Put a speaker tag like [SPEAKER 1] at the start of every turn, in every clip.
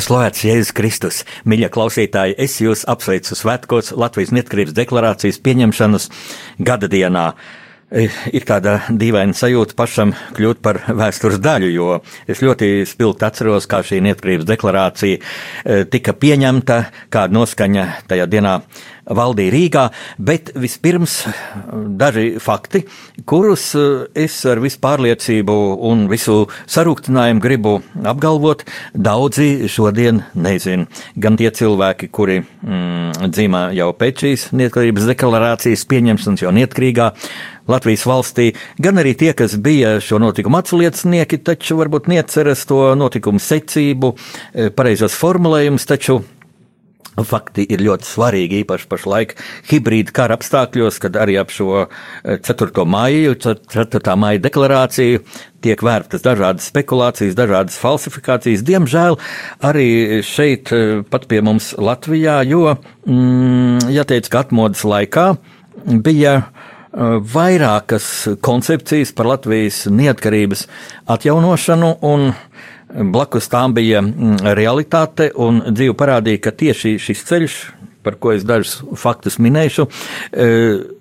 [SPEAKER 1] Lai slavēts Jēzus Kristus, mīļie klausītāji, es jūs apsveicu svētkos Latvijas neatkarības deklarācijas pieņemšanas gada dienā. Ir tāda dīvaina sajūta pašam kļūt par vēstures daļu, jo es ļoti spilgti atceros, kā šī neatkarības deklarācija eh, tika pieņemta, kāda noskaņa tajā dienā valdīja Rīgā, bet vispirms daži fakti, kurus eh, es ar visu pārliecību un visu sarūktinājumu gribu apgalvot. Daudzi šodien nezin. Gan tie cilvēki, kuri mm, dzīvo jau pēc šīs neatkarības deklarācijas pieņemšanas, jau neatkarīgā Latvijas valstī, gan arī tie, kas bija šo notikumu atsliecinieki, taču varbūt neatceras to notikumu secību, eh, pareizos formulējumus, taču Fakti ir ļoti svarīgi, īpaši pašlaik hibrīda kara apstākļos, kad arī ap šo 4. Eh, maiju, 4. maija deklarāciju tiek vērtas dažādas spekulācijas, dažādas falsifikācijas. Diemžēl arī šeit, eh, pat pie mums Latvijā, jo, mm, jāteic, ka atmodas laikā bija vairākas koncepcijas par Latvijas neatkarības atjaunošanu un Blakus tām bija mm, realitāte, un dzīve parādīja, ka tieši šis ceļš, par ko es dažus faktus minēšu,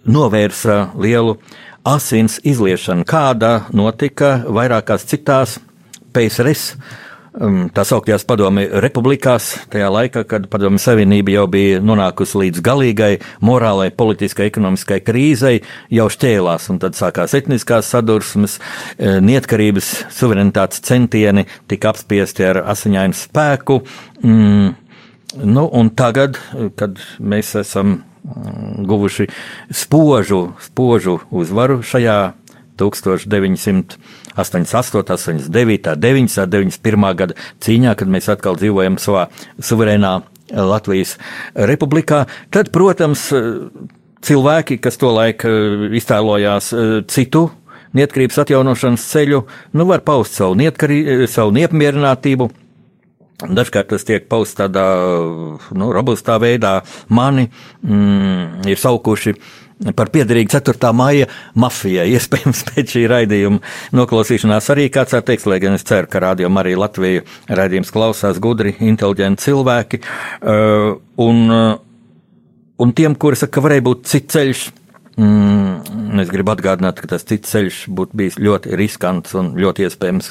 [SPEAKER 1] novērsa lielu asins izliešanu, kāda notika vairākās citās PSRS Um, tā sauktajās padomi republikās, tajā laikā, kad padomi savienība jau bija nonākusi līdz galīgai morālai, politiskai, ekonomiskai krīzei, jau šķēlās, un tad sākās etniskās sadursmes, eh, neatkarības, suverenitātes centieni tika apspiesti ar asiņainu spēku. Mm, nu, un tagad, kad mēs esam mm, guvuši spožu, spožu uzvaru šajā 1900. 88, 89, 90, 91 gada cīņā, kad mēs atkal dzīvojam savā suverēnā Latvijas republikā, tad, protams, cilvēki, kas to laiku iztēlojās citu neatkarības atjaunošanas ceļu, nu var paust savu, neatkarī, savu neapmierinātību. Dažkārt tas tiek pausts tādā nu, robustā veidā. Mani mm, ir saukuši par piederīgu 4. maija mafijai. Iespējams, pēc šī raidījuma noklausīšanās arī kāds var teikt, lai gan es ceru, ka radio arī Latviju raidījums klausās gudri, inteliģenti cilvēki. Uh, un, uh, un tiem, kuri saka, ka varēja būt cits ceļš, Mm, es gribu atgādināt, ka tas cits ceļš būtu bijis ļoti riskants un ļoti iespējams,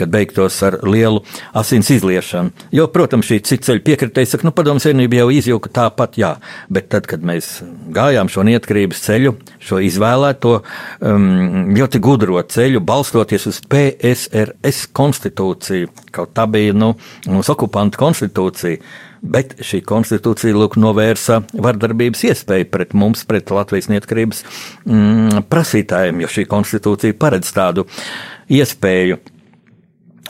[SPEAKER 1] ka beigtos ar lielu asins izliešanu. Jo, protams, šī cits ceļa piekritēja, saka, nu, padomu savienība jau izjūka tāpat, jā, bet tad, kad mēs gājām šo neatkarības ceļu, šo izvēlēto um, ļoti gudro ceļu, balstoties uz PSRS konstitūciju, kaut tā bija, nu, mūsu okupanta konstitūcija bet šī konstitūcija lūk, novērsa vardarbības iespēju pret mums, pret Latvijas neatkarības mm, prasītājiem, jo šī konstitūcija paredz tādu iespēju.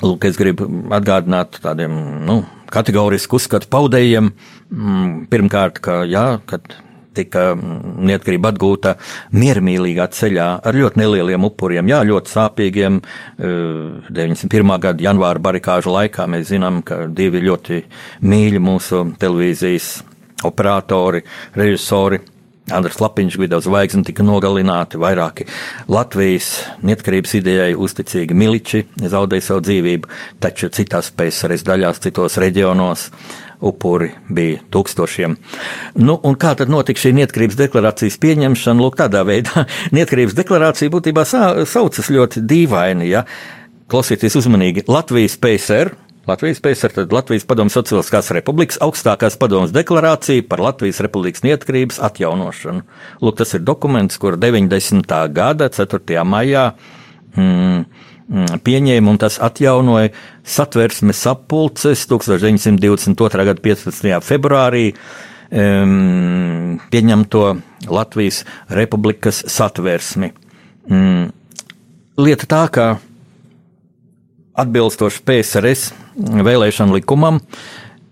[SPEAKER 1] Lūk, es gribu atgādināt tādiem nu, kategorisku uzskatu paudējiem, mm, pirmkārt, ka jā, kad tika neatkarība atgūta miermīlīgā ceļā ar ļoti nelieliem upuriem, jā, ļoti sāpīgiem. 91. Eh, gada janvāra barikāžu laikā mēs zinām, ka divi ļoti mīļi mūsu televīzijas operatori, režisori. Andris Lapiņš, Gvido Zvaigznes tika nogalināti, vairāki Latvijas neatkarības idejai uzticīgi miliči zaudēja savu dzīvību, taču citās PSRS daļās, citos reģionos upuri bija tūkstošiem. Nu, un kā tad notika šī neatkarības deklarācijas pieņemšana? Lūk, tādā veidā neatkarības deklarācija būtībā saucas ļoti dīvaini. Ja? Klausieties uzmanīgi, Latvijas PSR. Latvijas PSR, tad Latvijas Padomu Sociāliskās Republikas augstākās padomas deklarācija par Latvijas Republikas neatkarības atjaunošanu. Lūk, tas ir dokuments, kur 90. gada 4. maijā Mm, pieņēma un tas atjaunoja satversmes sapulces 1922. gada 15. februārī um, pieņemto Latvijas republikas satversmi. Um, lieta tā, ka atbilstoši PSRS vēlēšanu likumam,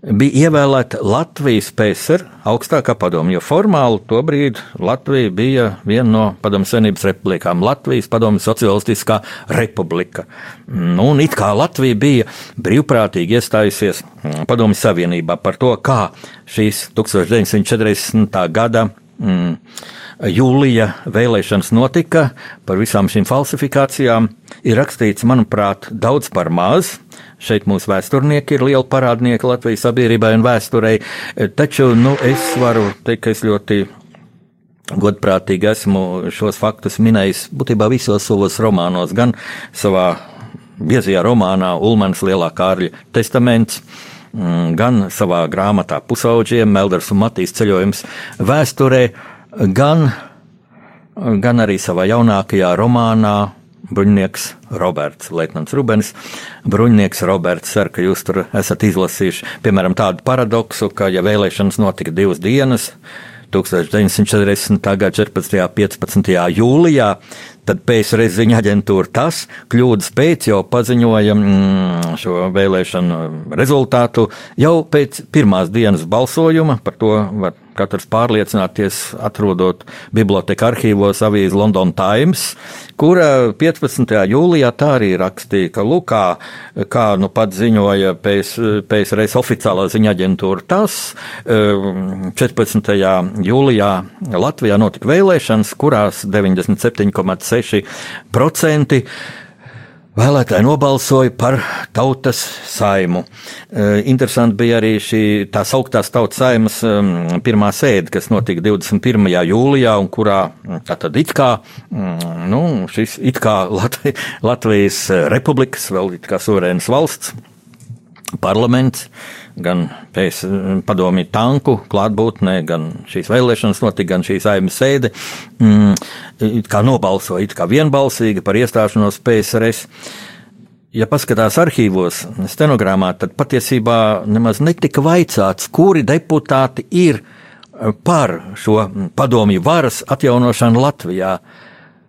[SPEAKER 1] bija ievēlēta Latvijas PSR augstākā padoma, jo formāli tobrīd Latvija bija viena no padomju senības republikām - Latvijas padomju socialistiskā republika. Nu, un it kā Latvija bija brīvprātīgi iestājusies padomju savienībā par to, kā šīs 1940. gada mm, jūlija vēlēšanas notika, par visām šīm falsifikācijām ir rakstīts, manuprāt, daudz par maz. Šeit mūsu vēsturnieki ir lieli parādnieki Latvijas sabiedrībai un vēsturei, taču nu, es varu teikt, ka es ļoti godprātīgi esmu šos faktus minējis būtībā visos savos romānos, gan savā biezajā romānā Ulmans Lielā Kārļa testaments, gan savā grāmatā Pusauģiem, Melders un Matīs ceļojums vēsturē, gan, gan arī savā jaunākajā romānā bruņinieks Roberts, Leitnants Rubens. Bruņinieks Roberts, ceru, ka jūs tur esat izlasījuši, piemēram, tādu paradoksu, ka, ja vēlēšanas notika divas dienas, 1940. gada 14. un 15. jūlijā, tad PSRS ziņa aģentūra tas kļūdas pēc jau paziņoja mm, šo vēlēšanu rezultātu jau pēc pirmās dienas balsojuma, par to var katrs pārliecināties, atrodot biblioteka arhīvos avīzi London Times, kura 15. jūlijā tā arī rakstīja, ka Lukā, kā nu pat ziņoja PS, PSRS oficiālā ziņa aģentūra, tas 14. Um, jūlijā Latvijā notika vēlēšanas, kurās 97,6% Vēlētāji nobalsoja par tautas saimu. E, interesanti bija arī šī tā sauktās tautas saimas pirmā sēde, kas notika 21. jūlijā, un kurā tātad it kā, nu, šis it kā Latvijas republikas, vēl it kā suverēnas valsts parlaments gan pēc padomju tanku klātbūtnē, gan šīs vēlēšanas notika, gan šīs aimas sēde, mm, kā nobalsoja, it kā vienbalsīgi par iestāšanos PSRS. Ja paskatās arhīvos, stenogrammā, tad patiesībā nemaz netika vaicāts, kuri deputāti ir par šo padomju varas atjaunošanu Latvijā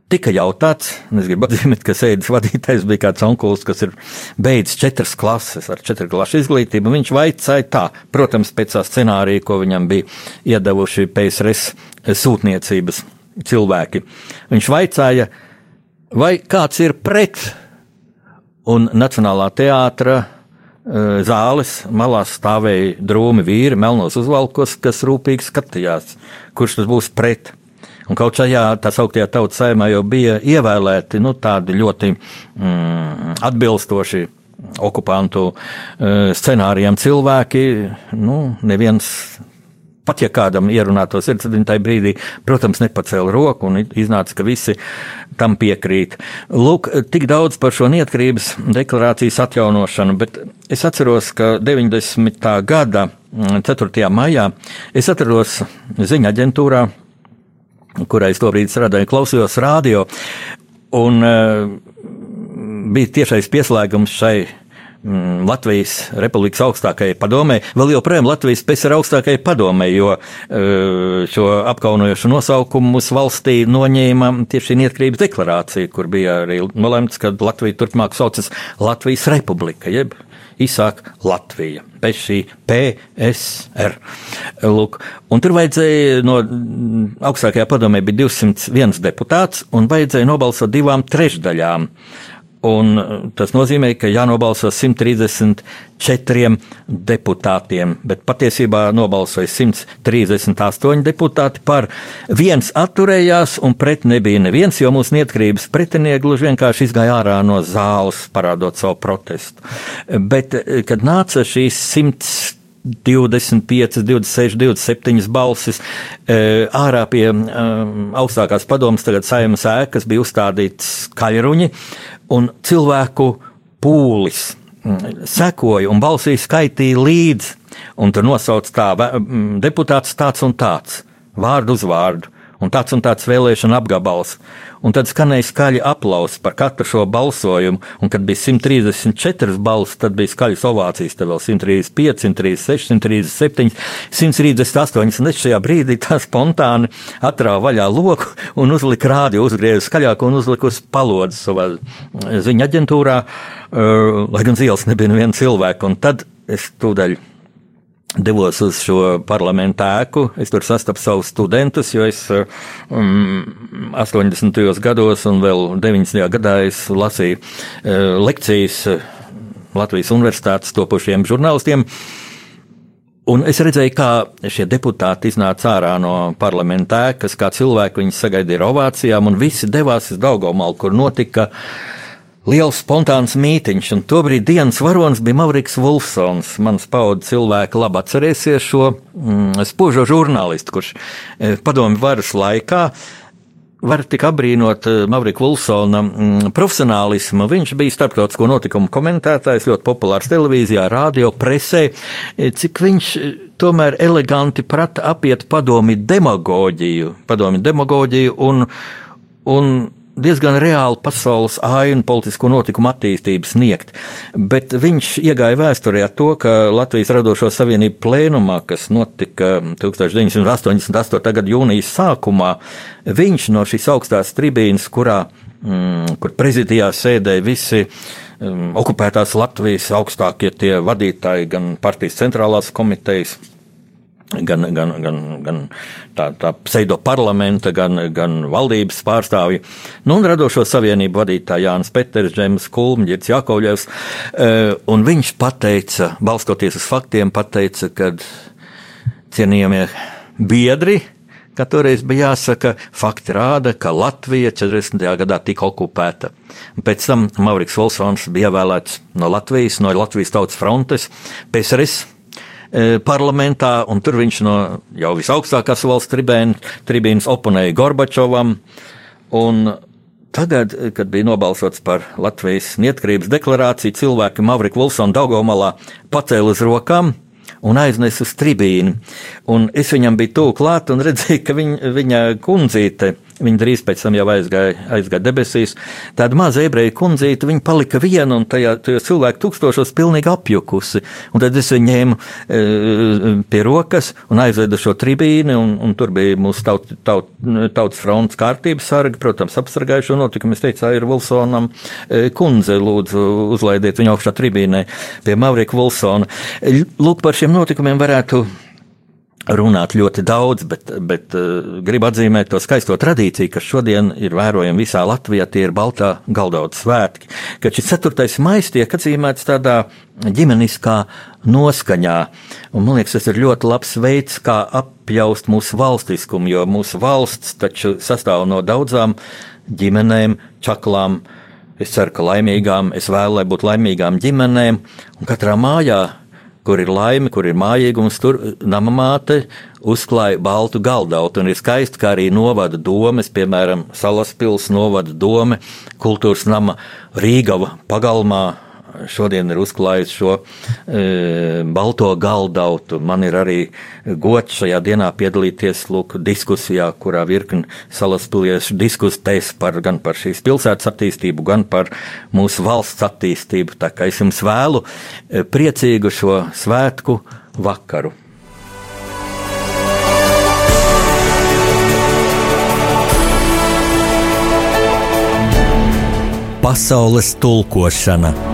[SPEAKER 1] tika jautāts, un es gribu atzīmēt, ka sēdes vadītājs bija kāds onkulis, kas ir beidzis četras klases ar četru klašu izglītību. Viņš vaicāja tā, protams, pēc tā scenārija, ko viņam bija iedavuši PSRS sūtniecības cilvēki. Viņš vaicāja, vai kāds ir pret, un Nacionālā teātra eh, zāles malā stāvēja drūmi vīri, melnos uzvalkos, kas rūpīgi skatījās, kurš tas būs pret. Un kaut šajā tā sauktajā tautas saimā jau bija ievēlēti nu, tādi ļoti mm, atbilstoši okupantu uh, scenārijam cilvēki. Nu, neviens pat ja kādam ierunāto sirds, tad viņi tajā brīdī, protams, nepacēla roku un iznāca, ka visi tam piekrīt. Lūk, tik daudz par šo neatkarības deklarācijas atjaunošanu, bet es atceros, ka 90. gada 4. Mm, maijā es atrados ziņa aģentūrā kurai es tobrīd strādāju, klausījos radio, un uh, bija tiešais pieslēgums šai mm, Latvijas Republikas augstākajai padomē, vēl joprojām Latvijas pēc ir augstākajai padomē, jo uh, šo apkaunojošu nosaukumu mūsu valstī noņēma tieši neatkarības deklarācija, kur bija arī nolemts, ka Latvija turpmāk saucas Latvijas Republika, jeb izsāk Latvija bez šī PSR. Lūk, un tur vajadzēja no augstākajā padomē bija 201 deputāts un vajadzēja nobalsot divām trešdaļām. Un tas nozīmē, ka jānobalso 134 deputātiem, bet patiesībā nobalsoja 138 deputāti par. Viens atturējās un pret nebija neviens, jo mūsu neatkarības pretinieki gluži vienkārši izgāja ārā no zāles, parādot savu protestu. Bet, kad nāca šīs 100 25, 26, 27 balsis ārā pie augstākās padomas, tagad saimas ēkas bija uzstādīts kaļruņi, un cilvēku pūlis sekoja un balsīs skaitīja līdzi, un tur nosauc tā deputāts tāds un tāds, vārdu uz vārdu. Un tāds un tāds vēlēšana apgabals. Un tad skanēja skaļi aplausi par katru šo balsojumu, un kad bija 134 balss, tad bija skaļas ovācijas, tad vēl 135, 136, 137, 138, un es šajā brīdī tā spontāni atrāvu vaļā loku un uzliku rādio, uzgriezu skaļāk un uzliku uz palodzes savā ziņa aģentūrā, uh, lai gan zils nebija neviena cilvēka, un tad es tūdaļ devos uz šo parlamentu ēku. Es tur sastapu savus studentus, jo es um, 80. gados un vēl 90. gadā es lasīju uh, lekcijas uh, Latvijas universitātes topošiem žurnālistiem. Un es redzēju, kā šie deputāti iznāca ārā no parlamenta ēkas, kā cilvēki viņus sagaidīja ar ovācijām, un visi devās uz Daugomalu, kur notika uh, liels spontāns mītiņš, un tobrīd dienas varonis bija Mauriks Vulfsons. Mans paudzes cilvēki labi atcerēsies šo mm, spožo žurnālistu, kurš e, padomju varas laikā var tik apbrīnot e, Mavrika Vulsona mm, profesionālismu. Viņš bija starptautisko notikumu komentētājs, ļoti populārs televīzijā, radio, presē, e, cik viņš tomēr eleganti prata apiet padomi demagoģiju, padomi demagoģiju un, un diezgan reāli pasaules ainu politisko notikumu attīstību sniegt, bet viņš iegāja vēsturē ar to, ka Latvijas radošo savienību plēnumā, kas notika 1988. gada jūnijas sākumā, viņš no šīs augstās tribīnas, kurā, mm, kur prezidijā sēdēja visi um, okupētās Latvijas augstākie tie vadītāji, gan partijas centrālās komitejas, gan, gan, gan, gan tā, tā pseido parlamenta, gan, gan valdības pārstāvji, nu, un radošo savienību vadītāji Jānis Peters, Džems Kulmģis, Jakovļevs, e, un viņš pateica, balstoties uz faktiem, pateica, ka cienījamie biedri, ka toreiz bija jāsaka, fakti rāda, ka Latvija 40. gadā tika okupēta. Pēc tam Mauriks Volsons bija ievēlēts no Latvijas, no Latvijas tautas frontes, PSRS parlamentā, un tur viņš no jau visaugstākās valsts tribīnas oponēja Gorbačovam. Tagad, kad bija nobalsots par Latvijas neatkarības deklarāciju, cilvēki Mavrika Vilsona Daugomalā pacēla uz rokām un aiznesa uz tribīnu. Un es viņam biju tuvu klāt un redzēju, ka viņ, viņa kundzīte Viņa drīz pēc tam jau aizgāja, aizgāja debesīs. Tāda maza ebreju kundzīte, viņa palika viena un tajā, tajā cilvēku tūkstošos pilnīgi apjukusi. Un tad es viņu ņēmu e, pie rokas un aizvedu šo tribīni, un, un tur bija mūsu taut, taut, tautas fronts kārtības sargi, protams, apsargājušo notikumu. Es teicu, ir Wilsonam e, kundze, lūdzu, uzlaidiet viņu augšā tribīnē pie Mavrika Wilsona. Lūk, par šiem notikumiem varētu runāt ļoti daudz, bet, bet uh, gribu atzīmēt to skaisto tradīciju, kas šodien ir vērojama visā Latvijā. Tie ir Baltā galdauta svētki. Kad šis 4. maijs tiek atzīmēts tādā ģimeniskā noskaņā, un man liekas, tas ir ļoti labs veids, kā apjaust mūsu valstiskumu, jo mūsu valsts taču sastāv no daudzām ģimenēm, čaklām. Es ceru, ka laimīgām, es vēlu, lai būtu laimīgām ģimenēm, un katrā mājā kur ir laime, kur ir mājīgums, tur nama māte uzklāja baltu galdautu. Un ir skaisti, kā arī novada domes, piemēram, Salaspils novada dome, kultūras nama Rīgava pagalmā šodien ir uzklājis šo e, balto galdautu. Man ir arī gods šajā dienā piedalīties lūk, diskusijā, kurā virkni salaspiliešu diskutēs par, gan par šīs pilsētas attīstību, gan par mūsu valsts attīstību. Tā kā es jums vēlu e, priecīgu šo svētku vakaru. Pasaules tulkošana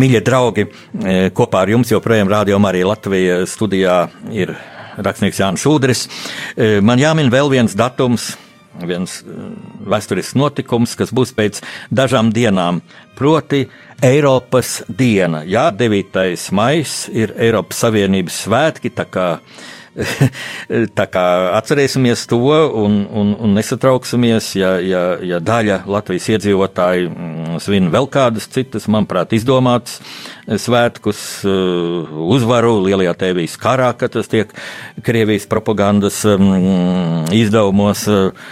[SPEAKER 1] Mīļie draugi, kopā ar jums joprojām rādījumā arī Latvija studijā ir rakstnieks Jānis Udris. Man jāmin vēl viens datums viens vēsturisks notikums, kas būs pēc dažām dienām, proti Eiropas diena. Jā, 9. maijs ir Eiropas Savienības svētki, tā kā tā kā atcerēsimies to un, un, un nesatrauksimies, ja, ja, ja daļa Latvijas iedzīvotāji mm, svin vēl kādas citas, manuprāt, izdomātas svētkus, uh, uzvaru lielajā tēvijas karā, kad tas tiek Krievijas propagandas mm, izdevumos uh,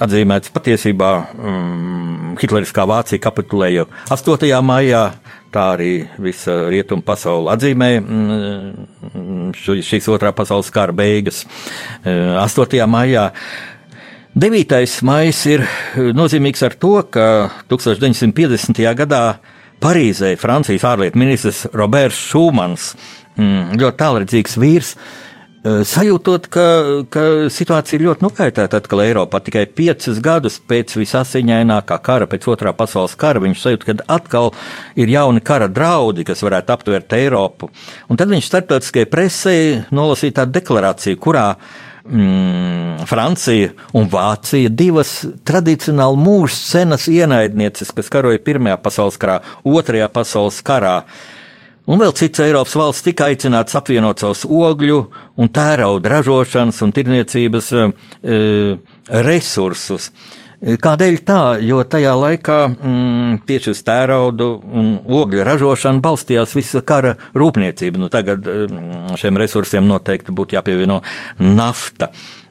[SPEAKER 1] atzīmēts patiesībā um, Hitleriskā Vācija kapitulēja 8. maijā, Tā arī visa rietuma pasaule atzīmē mm, šīs otrā pasaules kara beigas 8. E, maijā. 9. maijs ir nozīmīgs ar to, ka 1950. gadā Parīzē Francijas ārlietu ministrs Roberts Šūmans, mm, ļoti tālredzīgs vīrs, Eh, sajūtot, ka, ka situācija ir ļoti nokaitēta atkal Eiropā. Tikai piecus gadus pēc visasiņainākā kara, pēc otrā pasaules kara, viņš sajūt, ka atkal ir jauni kara draudi, kas varētu aptvert Eiropu. Un tad viņš starptautiskajai presē nolasīja tādu deklarāciju, kurā mm, Francija un Vācija, divas tradicionāli mūža cenas ienaidnieces, kas karoja Pirmajā pasaules karā, Otrajā pasaules karā, Un vēl cits Eiropas valsts tika aicināts apvienot savus ogļu un tērauda ražošanas un tirniecības e, resursus. Kādēļ tā? Jo tajā laikā mm, tieši uz tērauda un ogļu ražošanu balstījās visa kara rūpniecība. Nu, tagad mm, šiem resursiem noteikti būtu jāpievieno nafta.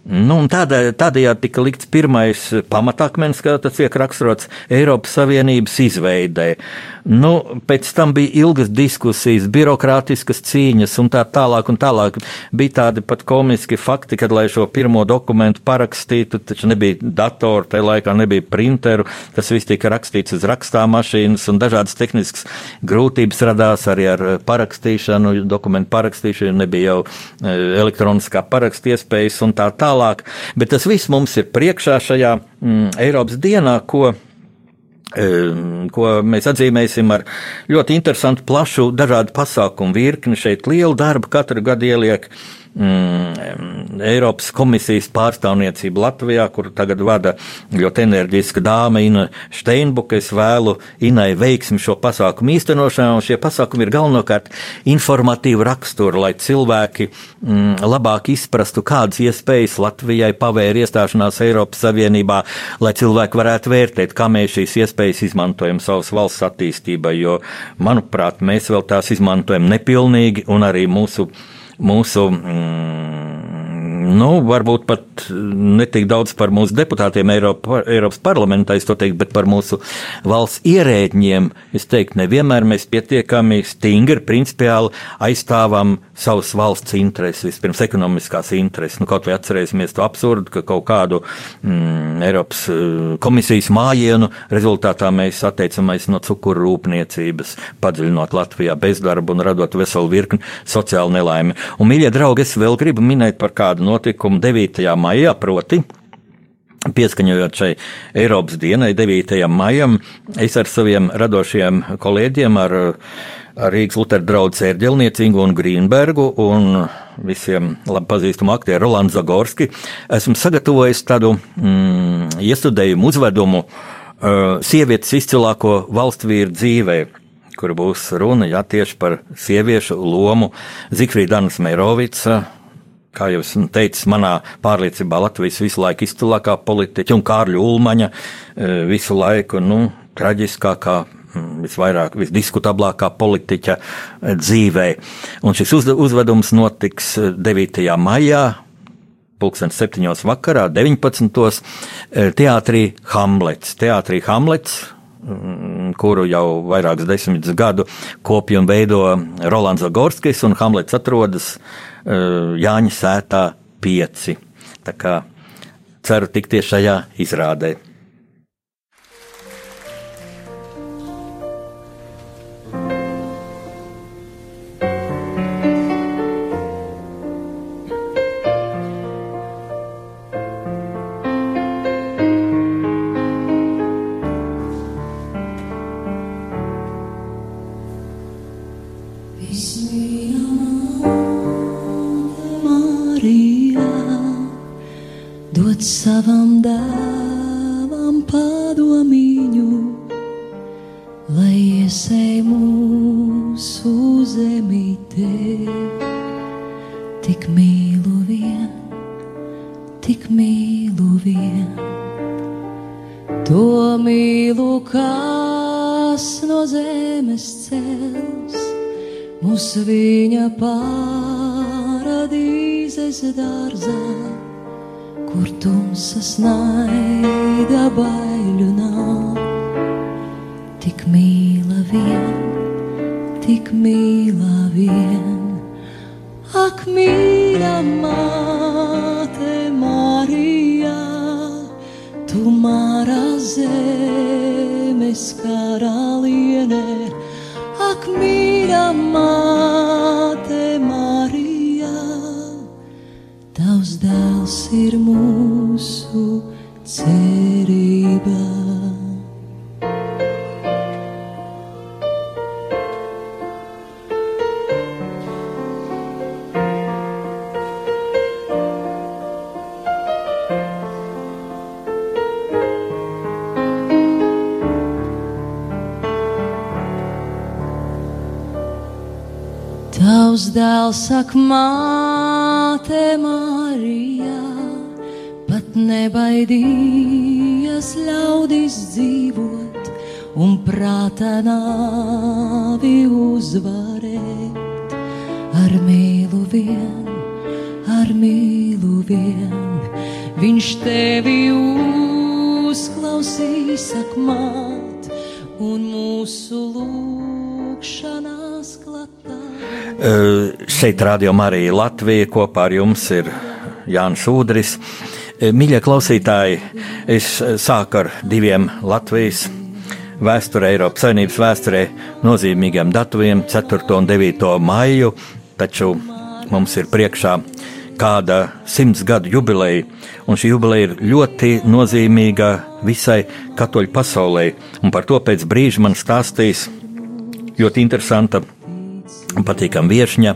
[SPEAKER 1] Nu, tādējādi tika likts pirmais pamatakmens, kā tas tiek raksturots Eiropas Savienības izveidē. Nu, pēc tam bija ilgas diskusijas, birokrātiskas cīņas un tā tālāk. Un tālāk. Bija tādi pat komiski fakti, kad, lai šo pirmo dokumentu parakstītu, taču nebija datoru, tajā laikā nebija printeru, tas viss tika rakstīts uz rakstā mašīnas un dažādas tehniskas grūtības radās arī ar parakstīšanu, dokumentu parakstīšanu, nebija jau e, elektroniskā parakstu iespējas un tā tālāk. Bet tas viss mums ir priekšā šajā mm, Eiropas dienā, ko ko mēs atzīmēsim ar ļoti interesantu, plašu, dažādu pasākumu virkni. Šeit lielu darbu katru gadu ieliek mm, Eiropas komisijas pārstāvniecību Latvijā, kur tagad vada ļoti enerģiska dāma Ina Steinbuka. Es vēlu Inai veiksmi šo pasākumu īstenošanā, un šie pasākumi ir galvenokārt informatīvu raksturu, lai cilvēki mm, labāk izprastu, kādas iespējas Latvijai pavēra iestāšanās Eiropas Savienībā, lai cilvēki varētu vērtēt, kā mēs šīs iespējas izmantojam savas valsts attīstībai, jo, manuprāt, mēs vēl tās izmantojam nepilnīgi un arī mūsu mūsu mm, nu, varbūt pat netik daudz par mūsu deputātiem Eiropa, Eiropas parlamentā, es to teiktu, bet par mūsu valsts ierēģiem. Es teiktu, nevienmēr mēs pietiekami stingri, principiāli aizstāvam savas valsts intereses, vispirms ekonomiskās intereses. Nu, kaut vai atcerēsimies to absurdu, ka kaut kādu mm, Eiropas eh, komisijas mājienu rezultātā mēs atteicamies no cukuru rūpniecības, padziļinot Latvijā bezdarbu un radot veselu virkni sociālu nelaimi. Un, mīļie draugi, es vēl gribu minēt par kādu notikumu 9. maijā, proti. Pieskaņojot šai Eiropas dienai, 9. maijam, es ar saviem radošiem kolēģiem, ar, ar Rīgas Lutera draugu Sērģelniecīgu un Grīnbergu un visiem labi pazīstamu aktieru Rolandu Zagorski, esmu sagatavojis tādu mm, iestudējumu uzvedumu uh, sievietes izcilāko valstsvīru dzīvē kur būs runa jā, tieši par sieviešu lomu Zikfrīdas Meirovica, kā jau esmu teicis, manā pārliecībā Latvijas visu laiku izcilākā politiķa un Kārļa Ulmaņa e, visu laiku, nu, traģiskākā visvairāk, visdiskutablākā politiķa e, dzīvē. Un šis uzvedums notiks 9. E, maijā, pulksten 7. vakarā, 19. teātrī Hamlets. Teātrī Hamlets, kuru jau vairākus desmitus gadu kopja un veido Rolands Zagorskis, un Hamlets atrodas Eh, Jāņa sētā pieci. Tā kā ceru tikties šajā izrādē.
[SPEAKER 2] Dēls saka, māte Marija, pat nebaidījies ļaudis dzīvot un prātā nāvi uzvarēt. Ar mīlu vien, ar mīlu vien, viņš tevi uzklausīs, sak māt, un mūsu lūgšanās klatā.
[SPEAKER 1] Uh, šeit rādījumā arī Latvija kopā ar jums ir Jānis Udris. Uh, Mīļie klausītāji, es sāku ar diviem Latvijas vēsturē, Eiropas Savienības vēsturē nozīmīgiem datumiem, 4. un 9. maiju, taču mums ir priekšā kāda simts gadu jubileja, un šī jubileja ir ļoti nozīmīga visai katoļu pasaulē, un par to pēc brīža man stāstīs ļoti interesanta patīkama viesņa,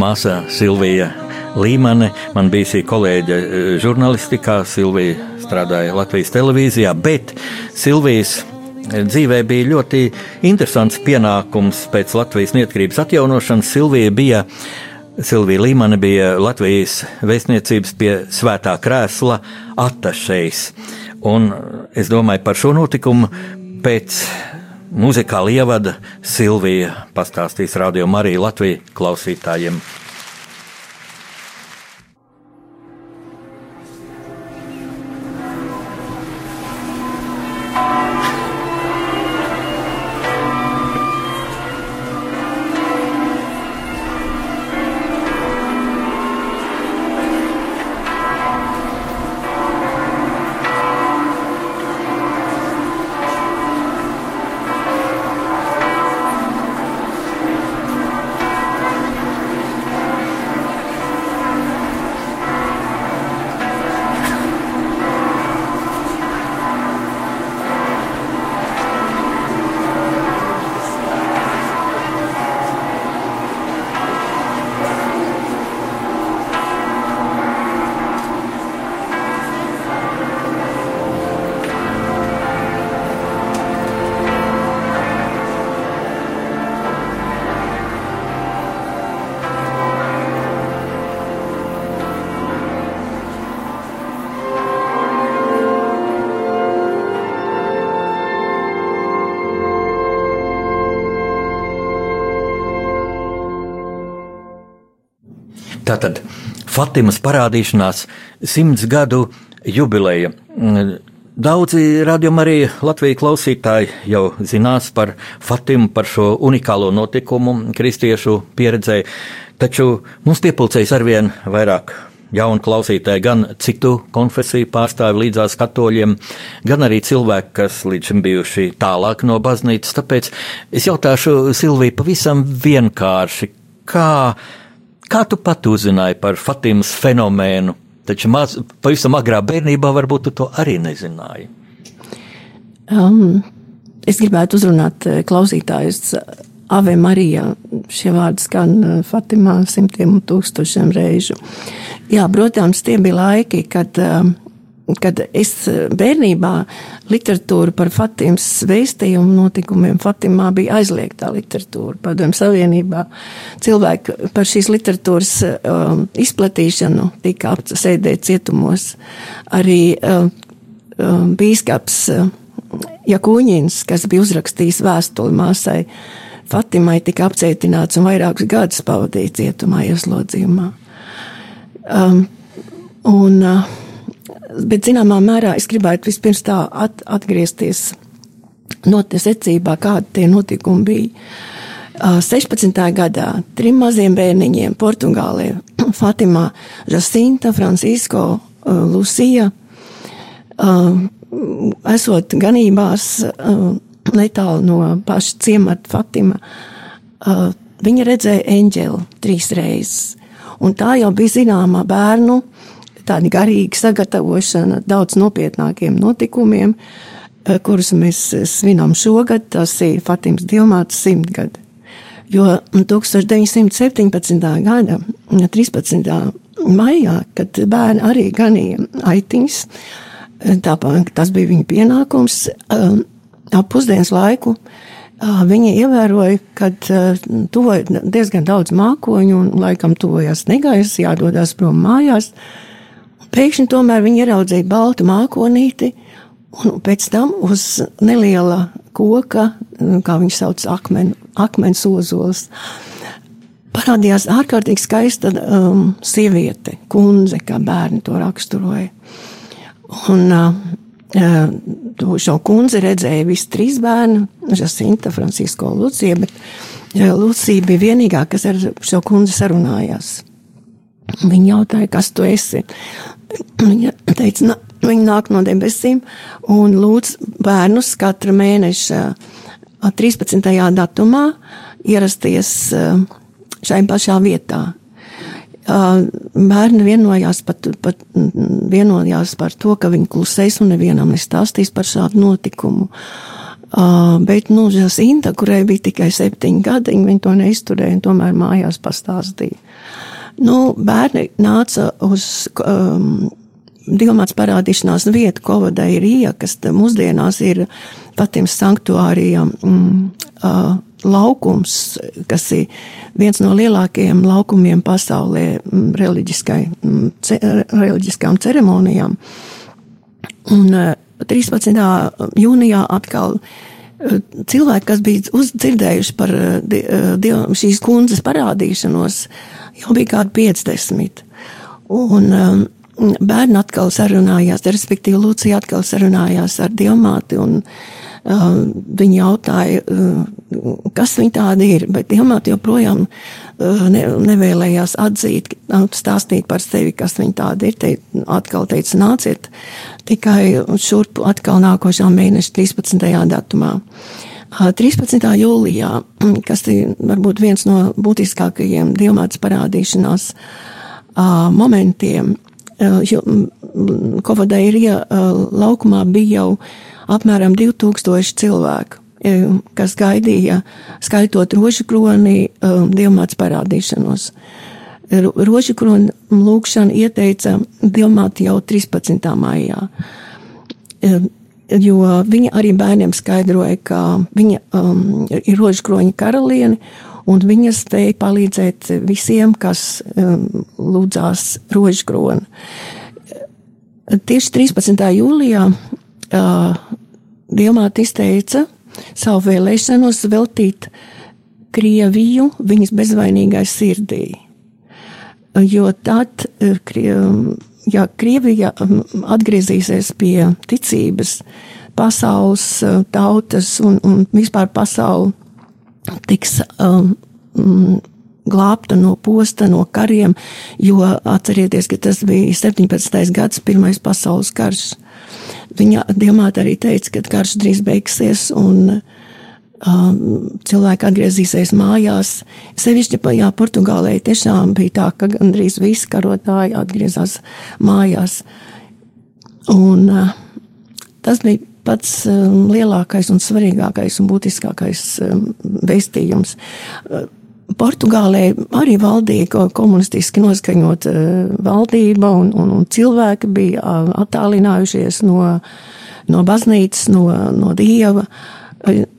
[SPEAKER 1] māsa Silvija Līmane. Man bija šī kolēģe eh, žurnālistikā, Silvija strādāja Latvijas televīzijā, bet Silvijas dzīvē bija ļoti interesants pienākums pēc Latvijas neatkarības atjaunošanas. Silvija bija. Silvija Līmane bija Latvijas vēstniecības pie Svētā krēsla attašējs. Un es domāju par šo notikumu pēc muzikāla ievada Silvija pastāstīs Radio Mariju Latviju klausītājiem. Fatimas parādīšanās simts gadu jubileja. Daudzi radījumi arī Latvijas klausītāji jau zinās par Fatimu, par šo unikālo notikumu kristiešu pieredzē, taču mums piepildīsies arvien vairāk jaunu klausītāju, gan citu konfesiju pārstāvi līdzās katoļiem, gan arī cilvēki, kas līdz šim bijuši tālāk no baznīcas. Tāpēc es jautāšu Silviju pavisam vienkārši, kā Kā tu pat uzzināji par Fatimas fenomēnu? Taču maz, pavisam agrā bērnībā varbūt tu to arī nezināji.
[SPEAKER 3] Um, es gribētu uzrunāt klausītājus Ave Marija. Šie vārdi skan uh, Fatimā simtiem un tūkstošiem reižu. Jā, protams, tie bija laiki, kad, uh, kad es bērnībā literatūru par Fatimas vēstījumu notikumiem Fatimā bija aizliegtā literatūra. Padomju Savienībā cilvēki par šīs literatūras um, izplatīšanu tika apsēdēt cietumos. Arī um, um, bīskaps uh, Jakūņins, kas bija uzrakstījis vēstuli māsai, Fatimai tika apcietināts un vairākus gadus pavadīja cietumā, ieslodzījumā. Um, un, uh, bet, zināmā mērā, es gribētu vispirms tā at, atgriezties secībā, kādi tie notikumi bija. Uh, 16. gadā trim maziem bērniņiem Portugālē - Fatimā, Jacinta, Francisko, Lucija, esot ganībās netālu no paša ciemata Fatima, viņa redzēja eņģeli trīs reizes. Un tā jau bija zināma bērnu tāda garīga sagatavošana daudz nopietnākiem notikumiem, uh, kurus mēs svinam šogad. Tas ir Fatimas Dilmātas simtgadi. Jo 1917. gada 13. maijā, kad bērni arī ganīja aitiņas, tāpēc tas bija viņa pienākums. Um, ap pusdienas laiku viņi ievēroja, ka tuvojas diezgan daudz mākoņu un laikam tuvojas negaiss, jādodas prom mājās. Pēkšņi tomēr viņi ieraudzīja baltu mākonīti, un pēc tam uz neliela koka, kā viņš sauc, akmen, akmens ozols, parādījās ārkārtīgi skaista um, sieviete, kundze, kā bērni to raksturoja. Un, uh, šo kundzi redzēja visi trīs bērni, Jacinta, Francisko un Lucija, bet Lucija bija vienīgā, kas ar šo kundzi sarunājās. Viņa jautāja, kas tu esi? Viņa teica, na, viņa nāk no debesīm un lūdz bērnus katra mēneša 13. datumā ierasties šai pašā vietā Bērni vienojās, pat, pat, vienojās par to, ka viņi klusēs un nevienam nestāstīs par šādu notikumu. Uh, bet, nu, Jasinta, kurai bija tikai septiņi gadi, viņa to neizturēja un tomēr mājās pastāstīja. Nu, bērni nāca uz um, Dilmāts parādīšanās vietu Kovadai ir Rija, kas mūsdienās ir Patims sanktuārija mm, uh, laukums, kas ir viens no lielākajiem laukumiem pasaulē mm, mm, ce, reliģiskām ceremonijām. Un 13. Eh, jūnijā atkal eh, cilvēki, kas bija uzdzirdējuši par eh, šīs kundzes parādīšanos, jau bija kādi 50. Un, bērni atkal sarunājās, respektīvi Lūcija atkal sarunājās ar Dievmāti un uh, viņi jautāja, uh, kas viņi tādi ir, bet Dievmāti joprojām uh, ne, nevēlējās atzīt, stāstīt par sevi, kas viņi tādi ir. Te, atkal teica, nāciet tikai šurp atkal nākošā mēneša 13. datumā. 13. jūlijā, kas ir varbūt viens no būtiskākajiem diamāts parādīšanās momentiem, Kovadairija laukumā bija jau apmēram 2000 cilvēku, kas gaidīja, skaitot rožu kroni, diamāts parādīšanos. Rožu kroni lūkšana ieteica diamāti jau 13. maijā. Jo viņa arī bērniem skaidroja, ka viņa um, ir rožu kroņa karaliene, un viņa spēja palīdzēt visiem, kas um, lūdzās rožkroni. Tieši 13. jūlijā uh, Dievmāte izteica savu vēlēšanos veltīt Krieviju viņas bezvainīgai sirdī. Jo tad, ja Krievija atgriezīsies pie ticības, pasaules tautas un, un vispār pasauli tiks um, mm, glābta no posta, no kariem, jo atcerieties, ka tas bija 17. gads, pirmais pasaules karš. Viņa diamāta arī teica, ka karš drīz beigsies un um, cilvēki atgriezīsies mājās. Sevišķi jā, Portugālē tiešām bija tā, ka gandrīz visi karotāji atgriezās mājās. Un uh, tas bija pats um, lielākais un svarīgākais un būtiskākais um, veistījums. Uh, Portugālē arī valdīja komunistiski noskaņot uh, valdība, un, un, un cilvēki bija uh, attālinājušies no, no baznīcas, no, no dieva.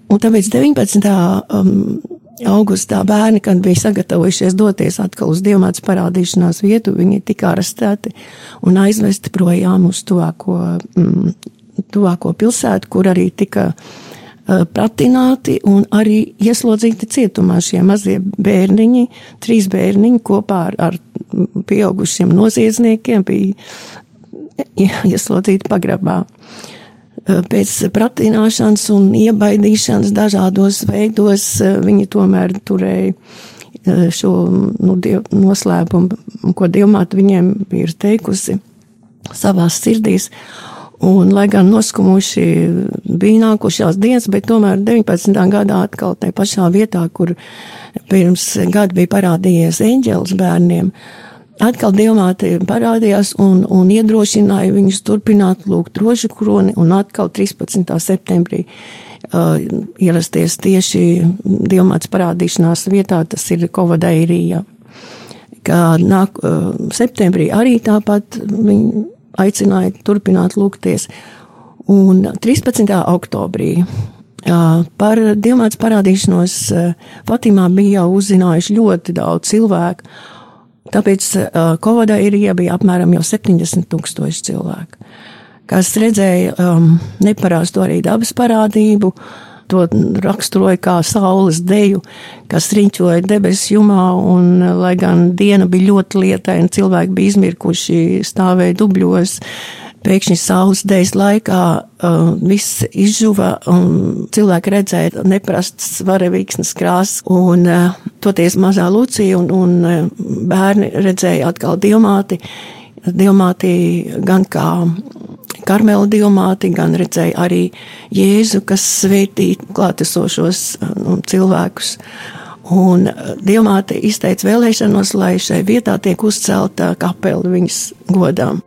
[SPEAKER 3] Un tāpēc 19. Um, augustā bērni, kad bija sagatavojušies doties atkal uz diamāts parādīšanās vietu, viņi tika arestēti un aizvesti projām uz tuvāko, mm, tuvāko pilsētu, kur arī tika uh, pratināti un arī ieslodzīti cietumā šie mazie bērniņi, trīs bērniņi kopā ar, ar pieaugušiem noziedzniekiem bija ieslodzīti pagrabā. Uh, pēc pratināšanas un iebaidīšanas dažādos veidos eh, viņi tomēr turēja eh, šo nu, diev, noslēpumu, ko Dievmāte viņiem ir teikusi savās sirdīs. Un, lai gan noskumuši bija nākušās dienas, bet tomēr 19. gadā atkal tajā pašā vietā, kur pirms gada bija parādījies eņģelis bērniem, uh, atkal dievmāte parādījās un, un iedrošināja viņus turpināt lūgt rožu kroni un atkal 13. septembrī uh, ierasties tieši dievmātes parādīšanās vietā, tas ir Kovadairija. Kā nāk, uh, septembrī arī tāpat viņi aicināja turpināt lūgties. Un 13. oktobrī uh, par dievmātes parādīšanos uh, Fatimā bija jau uzzinājuši ļoti daudz cilvēku. Tāpēc uh, Kovadā ir bija apmēram jau 70 tūkstoši cilvēku, kas redzēja um, neparāstu arī dabas parādību. To raksturoja kā saules deju, kas riņķoja debesu jumā, un, lai gan diena bija ļoti lietaina, cilvēki bija izmirkuši, stāvēja dubļos, uh, pēkšņi saules dēļ laikā uh, viss izžuva un cilvēki redzēja neprastas varavīksnes krāsas un uh, toties mazā Lucija un, un uh, bērni redzēja atkal diamāti, diamāti gan kā karmela diamāti, gan redzēja arī Jēzu, kas svētīja klātesošos uh, cilvēkus. Un uh, Dievmāte izteica vēlēšanos, lai šai vietā tiek uzcelta kapela viņas godām.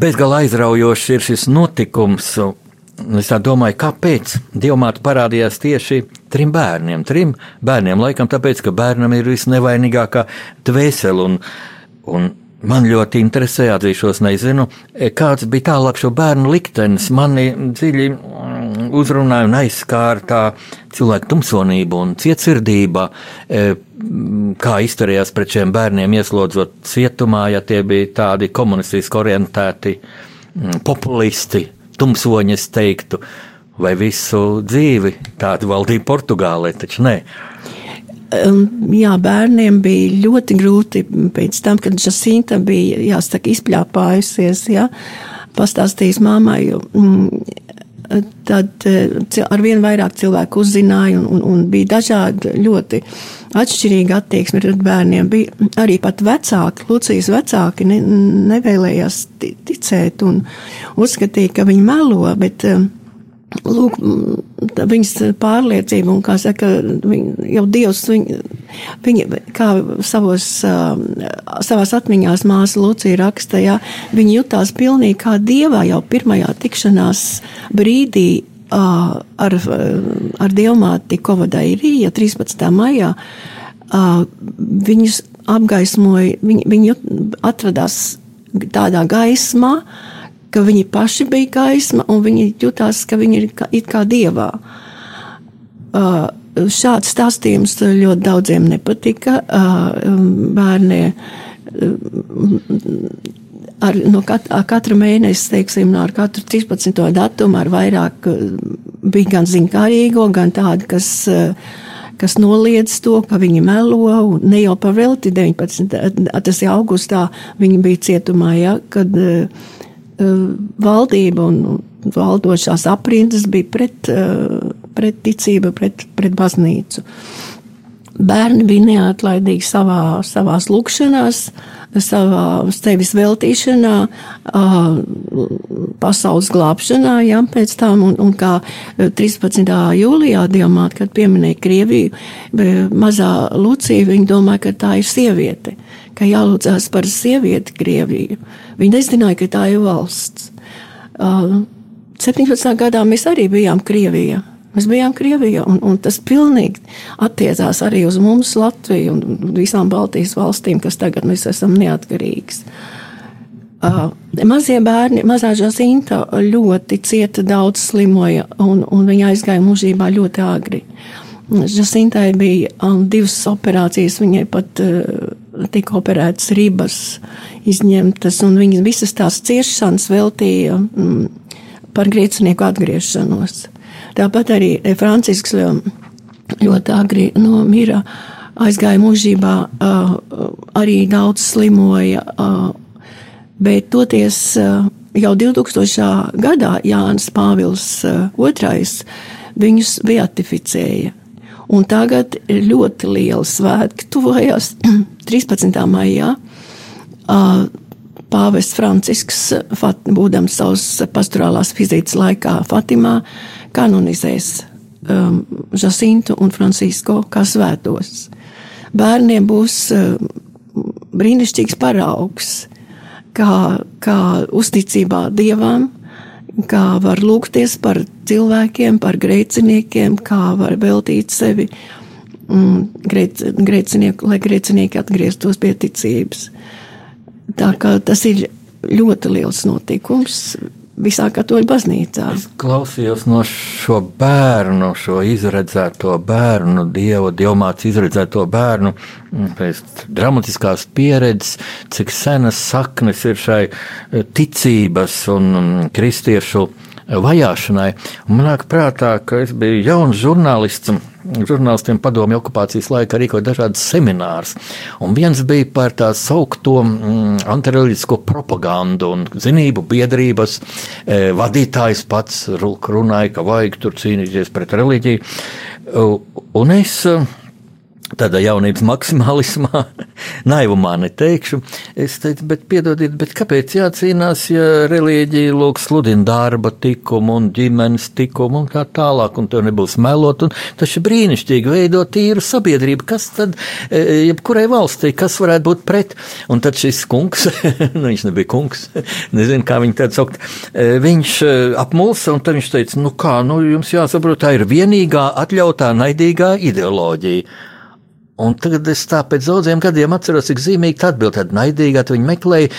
[SPEAKER 1] Bezgalīgi aizraujošs ir šis notikums. Es domāju, kāpēc Dievmāte parādījās tieši trim bērniem. Trim bērniem, laikam tāpēc, ka bērnam ir visnevainīgākā dvēsele. Un, un man ļoti interesē, atzīšos, nezinu, kāds bija tālāk šo bērnu liktenis. Mani dziļi uzrunāja un aizskāra tā cilvēka tumsonība un cietsirdība, e, kā izturējās pret šiem bērniem, ieslodzot cietumā, ja tie bija tādi komunistiski orientēti populisti tumsoņi, es teiktu, vai visu dzīvi tāda valdība Portugālē, taču nē.
[SPEAKER 3] Jā, bērniem bija ļoti grūti pēc tam, kad Jacinta bija, jāsaka, izpļāpājusies, jā, pastāstījis māmai, jo, mm, tad eh, ar vien vairāk cilvēku uzzināja un, un, un bija dažādi ļoti atšķirīga attieksme pret bērniem. Bija arī pat vecāki, Lucijas vecāki ne, nevēlējās ticēt un uzskatīja, ka viņi melo, bet uh, Lūk, viņas pārliecība, un kā saka, viņa, jau Dievs, viņa, viņa kā savos, savās atmiņās māsa Lucija raksta, ja, viņa jutās pilnīgi kā dievā jau pirmajā tikšanās brīdī ar, ar dievmāti Kovadairija 13. maijā. Viņus apgaismoja, viņi, viņi atradās tādā gaismā, ka viņi paši bija gaisma un viņi jutās, ka viņi ir kā, it kā dievā. Uh, šāds stāstījums ļoti daudziem nepatika. Uh, bērni uh, ar, no kat, katra mēneša, teiksim, no katru 13. datumu ar vairāk bija gan zinkārīgo, gan tādi, kas kas noliedz to, ka viņi melo, ne jau par velti 19. tas ir augustā, viņi bija cietumā, ja, kad uh, valdība un valdošās aprindas bija pret, eh, pret ticību, pret, pret baznīcu. Bērni bija neatlaidīgi savā, savās lūkšanās, savā sevis veltīšanā, pasaules glābšanā, jā, pēc tam, un, un kā 13. jūlijā diamāt, kad pieminēja Krieviju, mazā Lucija, viņa domāja, ka tā ir sieviete ka jālūdzās par sievieti Krieviju. Viņi nezināja, ka tā ir valsts. Uh, 17. gadā mēs arī bijām Krievijā. Mēs bijām Krievijā, un, un tas pilnīgi attiecās arī uz mums, Latviju un visām Baltijas valstīm, kas tagad mēs esam neatkarīgas. Uh, mazie bērni, mazā žazinta ļoti cieta, daudz slimoja, un, un viņa aizgāja mūžībā ļoti agri. Žasintai bija um, divas operācijas, viņai pat uh, tika operētas ribas, izņemtas, un viņas visas tās ciešanas veltīja mm, par grēcinieku atgriešanos. Tāpat arī Francisks ļoti agri no mira aizgāja mūžībā, arī daudz slimoja, bet toties jau 2000. gadā Jānis Pāvils II viņus beatificēja. Un tagad ir ļoti liela svētki, tuvojas 13. maijā. Pāvests Francisks, būdams savas pastorālās vizītes laikā Fatimā, kanonizēs um, Jacintu un Francisko kā svētos. Bērniem būs um, brīnišķīgs paraugs, kā, kā uzticībā dievam, kā var lūgties par cilvēkiem, par grēciniekiem, kā var veltīt sevi mm, grēc, grēcinieku, lai grēcinieki atgrieztos pie ticības. Tā kā tas ir ļoti liels notikums visā katoļu baznīcā.
[SPEAKER 1] Es klausījos no šo bērnu, šo izredzēto bērnu, dievu, dievmāts izredzēto bērnu, mm, pēc dramatiskās pieredzes, cik senas saknes ir šai eh, ticības un kristiešu vajāšanai. Man nāk prātā, ka es biju jauns žurnālists žurnālistiem padomju okupācijas laikā rīkoja dažādas seminārus. Viens bija par tā saukto mm, antireliģisko propagandu un zinību biedrības e, vadītājs pats runāja, ka vajag tur cīnīties pret reliģiju. Un es tādā jaunības maksimālismā, naivumā neteikšu. Es teicu, bet piedodiet, bet kāpēc jācīnās, ja reliģija lūk sludina darba tikumu un ģimenes tikumu un tā tālāk, un tev nebūs melot, un tas ir brīnišķīgi veidot tīru sabiedrību. Kas tad, e, jebkurai valstī, kas varētu būt pret? Un tad šis kungs, nu viņš nebija kungs, nezinu, kā viņu tādu saukt, e, viņš e, apmulsa, un tad viņš teica, nu kā, nu jums jāsaprot, tā ir vienīgā atļautā naidīgā ideoloģija. Un tagad es tā pēc daudziem gadiem atceros, cik zīmīgi tā atbild, tāda naidīga, tad viņi meklēja,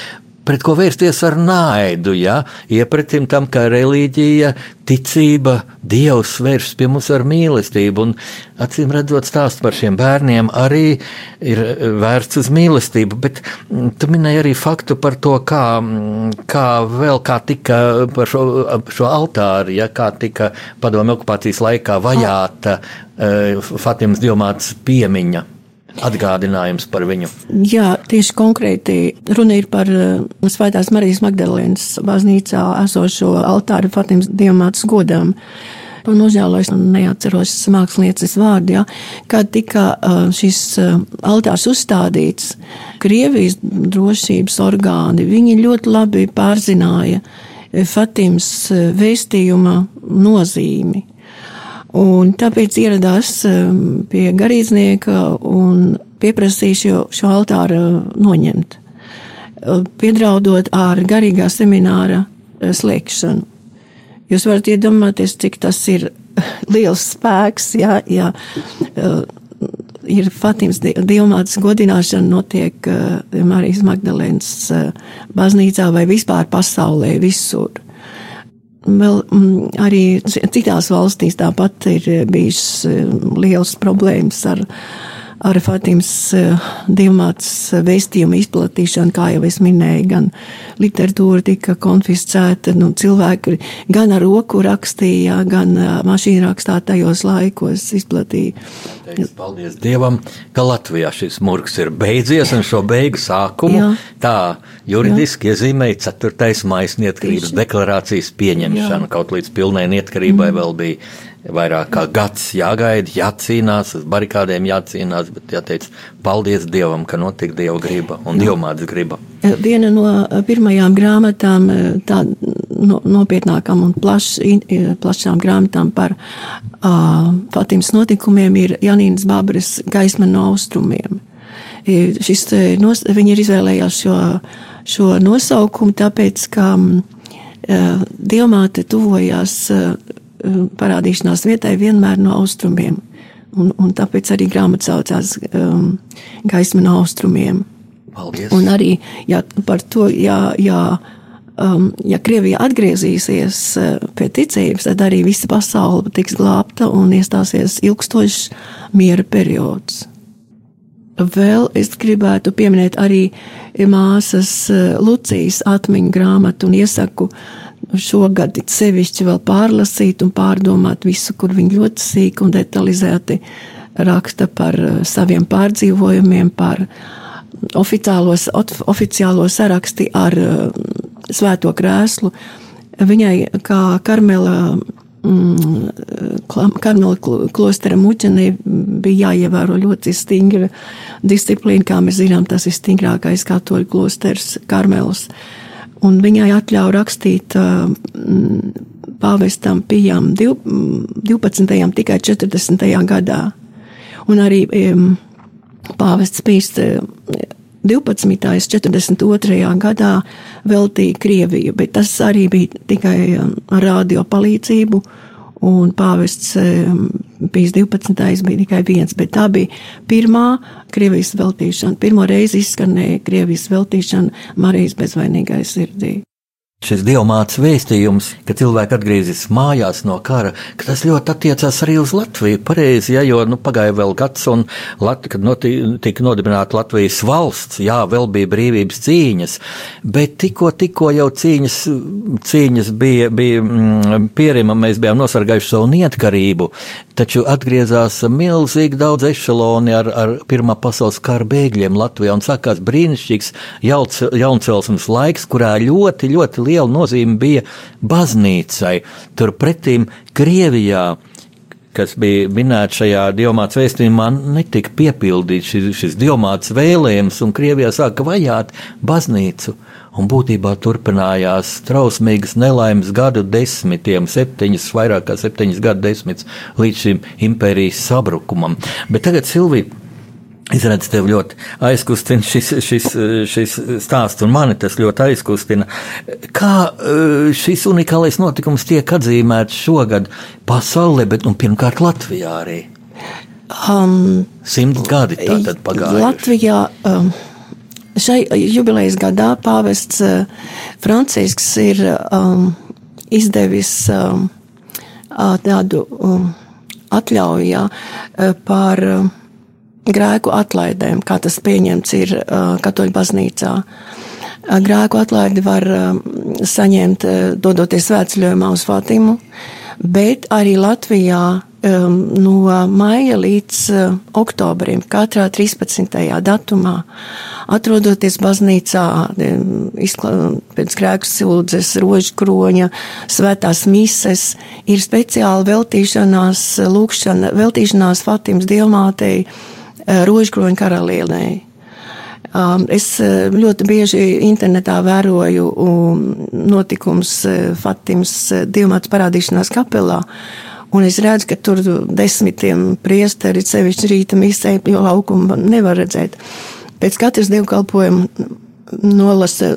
[SPEAKER 1] pret ko vērsties ar naidu, ja? iepratim tam, ka reliģija, ticība, Dievs vēršas pie mums ar mīlestību, un acīm redzot stāst par šiem bērniem arī ir vērsts uz mīlestību, bet mm, tu minēji arī faktu par to, kā, mm, kā vēl kā tika par šo, šo altāri, ja? Kā tika padomu okupācijas laikā vajāta uh, Fatimas Diomāts piemiņa atgādinājums par viņu.
[SPEAKER 3] Jā, tieši konkrēti runa ir par uh, Svētās Marijas Magdalēnas baznīcā esošo altāru Fatimas diamātas godam. Nožēlojos un neatceros mākslinieces vārdu, ja, kad tika uh, šis uh, altārs uzstādīts, Krievijas drošības orgāni, viņi ļoti labi pārzināja Fatimas vēstījuma nozīmi. Un tāpēc ieradās um, pie garīdznieka un pieprasīja šo, šo altāru noņemt, uh, piedraudot ar garīgā semināra uh, slēgšanu. Jūs varat iedomāties, cik tas ir liels spēks, ja, ja uh, ir Fatimas dievmātes godināšana notiek Marijas Magdalēnas baznīcā vai vispār pasaulē visur. Vēl mm, arī citās valstīs tāpat ir bijis mm, liels problēmas ar ar Fatimas eh, diamāts vēstījumu izplatīšanu, kā jau es minēju, gan literatūra tika konfiscēta, nu, cilvēki gan ar roku rakstīja, gan eh, mašīnu rakstā tajos laikos izplatīja.
[SPEAKER 1] Teiks, paldies Dievam, ka Latvijā šis murgs ir beidzies un šo beigu sākumu Jā. tā juridiski Jā. iezīmēja 4. maijas neatkarības deklarācijas pieņemšanu, Jā. kaut līdz pilnai neatkarībai mm. vēl bija vairāk kā gads jāgaida, jācīnās, uz barikādēm jācīnās, bet jāteic paldies Dievam, ka notika Dieva griba un Dievmātes griba.
[SPEAKER 3] Viena no pirmajām grāmatām, tā no, nopietnākām un plaš, plašām grāmatām par uh, Fatimas notikumiem ir Janīnas Bābaras gaisma no austrumiem. Šis, nos, viņi ir izvēlējās šo, šo nosaukumu, tāpēc, ka uh, Dievmāte tuvojās uh, parādīšanās vietai vienmēr no austrumiem. Un, un tāpēc arī grāmata saucās um, Gaisma no austrumiem.
[SPEAKER 1] Paldies.
[SPEAKER 3] Un arī ja, par to, ja, ja, um, ja Krievija atgriezīsies uh, pie ticības, tad arī visa pasaule tiks glābta un iestāsies ilgstošs miera periods. Vēl es gribētu pieminēt arī māsas uh, Lucijas atmiņu grāmatu un iesaku šogad it sevišķi vēl pārlasīt un pārdomāt visu, kur viņi ļoti sīki un detalizēti raksta par eh, saviem pārdzīvojumiem, par oficiālos, oficiālo saraksti ar eh, svēto krēslu. Viņai kā Karmela mm, Karmela klostera muķenei bija jāievēro ļoti stingra disciplīna, kā mēs zinām, tas ir stingrākais katoļu klosters Karmelas. Uh, un viņai atļauja rakstīt pāvestam Pijam 12. tikai 40. gadā. Un arī pāvests Pīs 12. 42. gadā veltīja Krieviju, bet tas arī bija tikai ar radio palīdzību un pāvests Pīs 12. bija tikai viens, bet tā bija pirmā Krievijas veltīšana. Pirmo reizi izskanēja Krievijas veltīšana Marijas bezvainīgai sirdī
[SPEAKER 1] šis dievmātes vēstījums, ka cilvēki atgriezīsies mājās no kara, ka tas ļoti attiecās arī uz Latviju. Pareizi, ja, jo nu, pagāja vēl gads, un Lat kad noti, tika nodibināta Latvijas valsts, jā, vēl bija brīvības cīņas, bet tikko, tikko jau cīņas, cīņas bija, bija mm, pierima, mēs bijām nosargājuši savu neatkarību, taču atgriezās milzīgi daudz ešaloni ar, ar Pirmā pasaules kara bēgļiem Latvijā, un sākās brīnišķīgs jauncelsmes laiks, kurā ļoti, ļoti liela nozīme bija baznīcai. Turpretīm Krievijā kas bija minēts šajā diamāts vēstījumā, netika piepildīts šis, šis diamāts vēlējums, un Krievijā sāka vajāt baznīcu. Un būtībā turpinājās trausmīgas nelaimes gadu desmitiem, septiņas, vairāk kā septiņas gadu desmitus līdz šim impērijas sabrukumam. Bet tagad Silvija Es redzu, tev ļoti aizkustina šis, šis, šis stāsts, un mani tas ļoti aizkustina. Kā eh, šis unikālais notikums tiek atzīmēts šogad pasaulē, bet nu, pirmkārt Latvijā arī? Um, Simt gadi tātad pagājuši.
[SPEAKER 3] Latvijā. Um, Šai jubilejas gadā pāvests uh, Francisks ir um, izdevis um, tādu um, atļauju jā, par um, grēku atlaidēm, kā tas pieņemts ir Katoļu baznīcā. Grēku atlaidi var saņemt, dodoties svētceļojumā uz Fatimu, bet arī Latvijā no maija līdz oktobrim, katrā 13. datumā, atrodoties baznīcā, pēc grēku sildzes, rožu kroņa, svētās mises, ir speciāli veltīšanās, lūkšana, veltīšanās Fatimas dievmātei, rožkroņa karalienei. Um, es eh, ļoti bieži internetā vēroju um, notikums eh, Fatimas divmāts parādīšanās kapelā, un es redzu, ka tur desmitiem priesteri, sevišķi rīta misē, jo laukumu nevar redzēt. Pēc katras dievkalpojuma nolasa